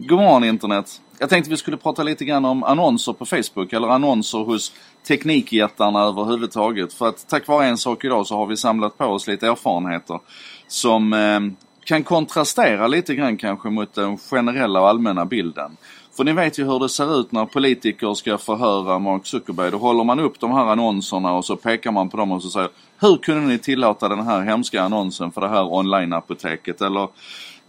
God morgon internet! Jag tänkte vi skulle prata lite grann om annonser på Facebook eller annonser hos teknikjättarna överhuvudtaget. För att tack vare en sak idag så har vi samlat på oss lite erfarenheter som eh, kan kontrastera lite grann kanske mot den generella och allmänna bilden. För ni vet ju hur det ser ut när politiker ska förhöra Mark Zuckerberg. Då håller man upp de här annonserna och så pekar man på dem och så säger Hur kunde ni tillåta den här hemska annonsen för det här online-apoteket? Eller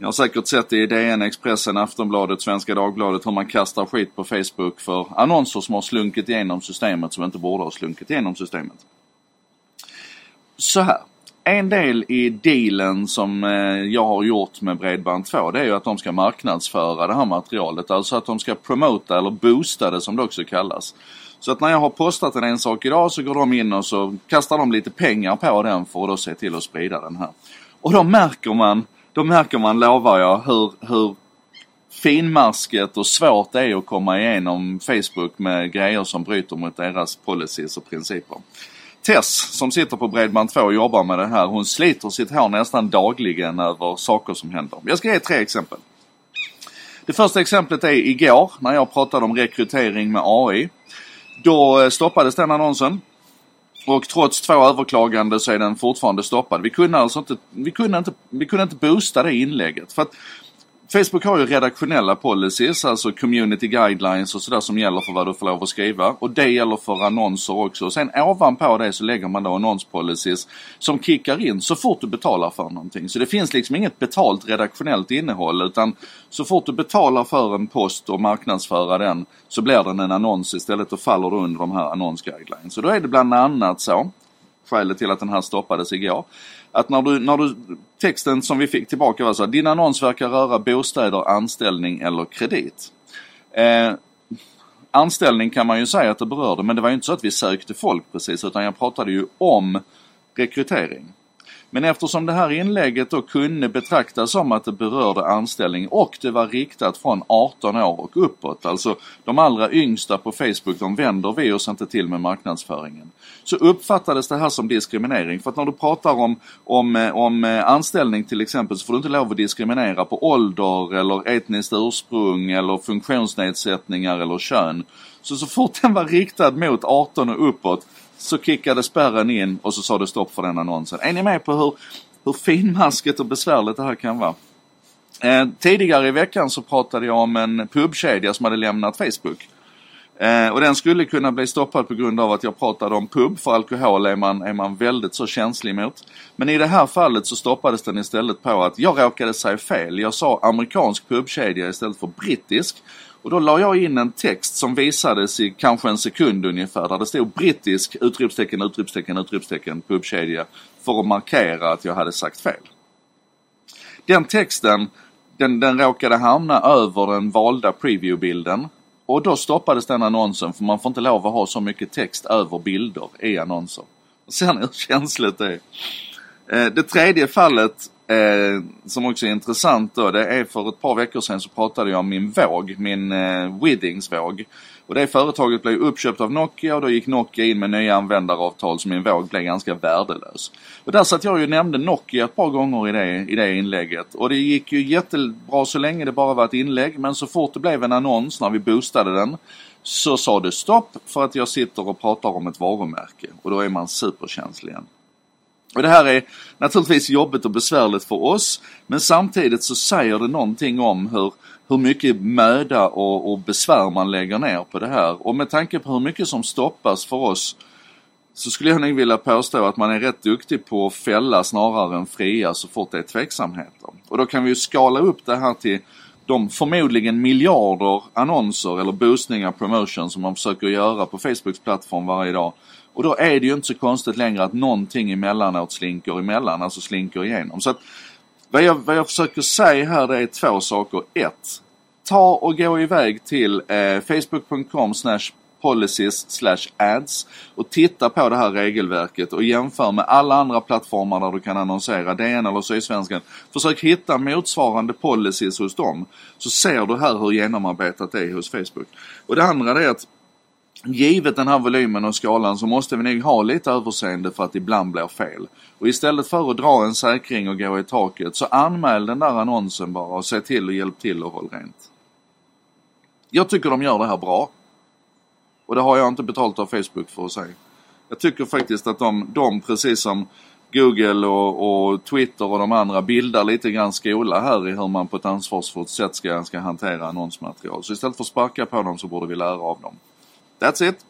jag har säkert sett det i DN, Expressen, Aftonbladet, Svenska Dagbladet hur man kastar skit på Facebook för annonser som har slunkit igenom systemet som inte borde ha slunkit igenom systemet. Så här. En del i dealen som eh, jag har gjort med Bredband2 det är ju att de ska marknadsföra det här materialet. Alltså att de ska promota eller boosta det som det också kallas. Så att när jag har postat en, en sak idag så går de in och så kastar de lite pengar på den för att då se till att sprida den här. Och då märker man då märker man, lovar jag, hur, hur finmasket och svårt det är att komma igenom Facebook med grejer som bryter mot deras policies och principer. Tess som sitter på Bredband2 och jobbar med det här, hon sliter sitt hår nästan dagligen över saker som händer. Jag ska ge tre exempel. Det första exemplet är igår när jag pratade om rekrytering med AI. Då eh, stoppades den annonsen. Och trots två överklagande så är den fortfarande stoppad. Vi kunde alltså inte, vi kunde inte, vi kunde inte boosta det inlägget. För att Facebook har ju redaktionella policies, alltså community guidelines och sådär som gäller för vad du får lov att skriva. Och det gäller för annonser också. Och sen ovanpå det så lägger man då annonspolicies som kickar in så fort du betalar för någonting. Så det finns liksom inget betalt redaktionellt innehåll utan så fort du betalar för en post och marknadsföra den så blir den en annons istället och faller du under de här annonsguidelines. Så då är det bland annat så, skälet till att den här stoppades igår, att när du, när du, texten som vi fick tillbaka var så här, din annons verkar röra bostäder, anställning eller kredit. Eh, anställning kan man ju säga att det berörde men det var ju inte så att vi sökte folk precis utan jag pratade ju om rekrytering. Men eftersom det här inlägget då kunde betraktas som att det berörde anställning och det var riktat från 18 år och uppåt, alltså de allra yngsta på Facebook, de vänder vi oss inte till med marknadsföringen. Så uppfattades det här som diskriminering. För att när du pratar om, om, om anställning till exempel så får du inte lov att diskriminera på ålder eller etniskt ursprung eller funktionsnedsättningar eller kön. Så så fort den var riktad mot 18 och uppåt så kickade spärren in och så sa det stopp för den annonsen. Är ni med på hur, hur finmaskigt och besvärligt det här kan vara? Eh, tidigare i veckan så pratade jag om en pubkedja som hade lämnat Facebook. Eh, och den skulle kunna bli stoppad på grund av att jag pratade om pub, för alkohol är man, är man väldigt så känslig mot. Men i det här fallet så stoppades den istället på att jag råkade säga fel. Jag sa amerikansk pubkedja istället för brittisk. Och då la jag in en text som visades i kanske en sekund ungefär där det stod brittisk utropstecken, utropstecken, utropstecken, pubkedja för att markera att jag hade sagt fel. Den texten den, den råkade hamna över den valda previewbilden och då stoppades den annonsen för man får inte lov att ha så mycket text över bilder i annonser. Sen hur känsligt det är. Eh, det tredje fallet eh, som också är intressant då, det är för ett par veckor sedan så pratade jag om min våg, min eh, Withings-våg. Och det företaget blev uppköpt av Nokia och då gick Nokia in med nya användaravtal så min våg blev ganska värdelös. Och där satt jag ju och nämnde Nokia ett par gånger i det, i det inlägget. Och det gick ju jättebra så länge det bara var ett inlägg men så fort det blev en annons när vi boostade den så sa det stopp för att jag sitter och pratar om ett varumärke och då är man superkänslig igen. Och det här är naturligtvis jobbigt och besvärligt för oss men samtidigt så säger det någonting om hur, hur mycket möda och, och besvär man lägger ner på det här. Och med tanke på hur mycket som stoppas för oss så skulle jag nog vilja påstå att man är rätt duktig på att fälla snarare än fria så fort det är tveksamheter. Och då kan vi ju skala upp det här till de förmodligen miljarder annonser eller boostningar, promotion som man försöker göra på Facebooks plattform varje dag och då är det ju inte så konstigt längre att någonting emellanåt slinker emellan, alltså slinker igenom. Så att vad jag, vad jag försöker säga här det är två saker. Ett, ta och gå iväg till eh, facebook.com policies slash ads och titta på det här regelverket och jämför med alla andra plattformar där du kan annonsera, DN eller Sydsvenskan. Försök hitta motsvarande policies hos dem så ser du här hur genomarbetat det är hos Facebook. Och det andra är att Givet den här volymen och skalan så måste vi nog ha lite överseende för att det ibland blir fel. Och istället för att dra en säkring och gå i taket så anmäl den där annonsen bara och se till och hjälp till och håll rent. Jag tycker de gör det här bra. Och det har jag inte betalt av Facebook för att säga. Jag tycker faktiskt att de, de precis som Google och, och, Twitter och de andra bildar lite grann skola här i hur man på ett ansvarsfullt sätt ska, ska hantera annonsmaterial. Så istället för att sparka på dem så borde vi lära av dem. That's it!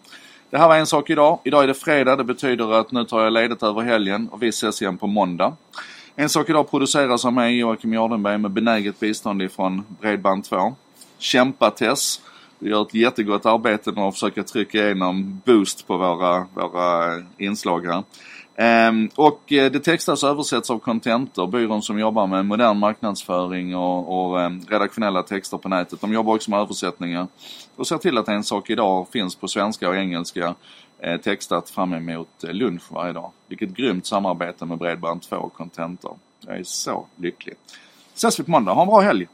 Det här var en sak idag. Idag är det fredag. Det betyder att nu tar jag ledigt över helgen och vi ses igen på måndag. En sak idag produceras av mig, Joakim Jardenberg, med benäget bistånd ifrån Bredband2. Kämpa Tess! Vi gör ett jättegott arbete med att försöka trycka igenom boost på våra, våra inslag här. Ehm, och eh, det textas och översätts av Contentor, byrån som jobbar med modern marknadsföring och, och ehm, redaktionella texter på nätet. De jobbar också med översättningar och ser till att en sak idag finns på svenska och engelska eh, textat fram emot eh, lunch varje dag. Vilket grymt samarbete med Bredband2 och Contentor. Jag är så lycklig. Ses vi på måndag. Ha en bra helg!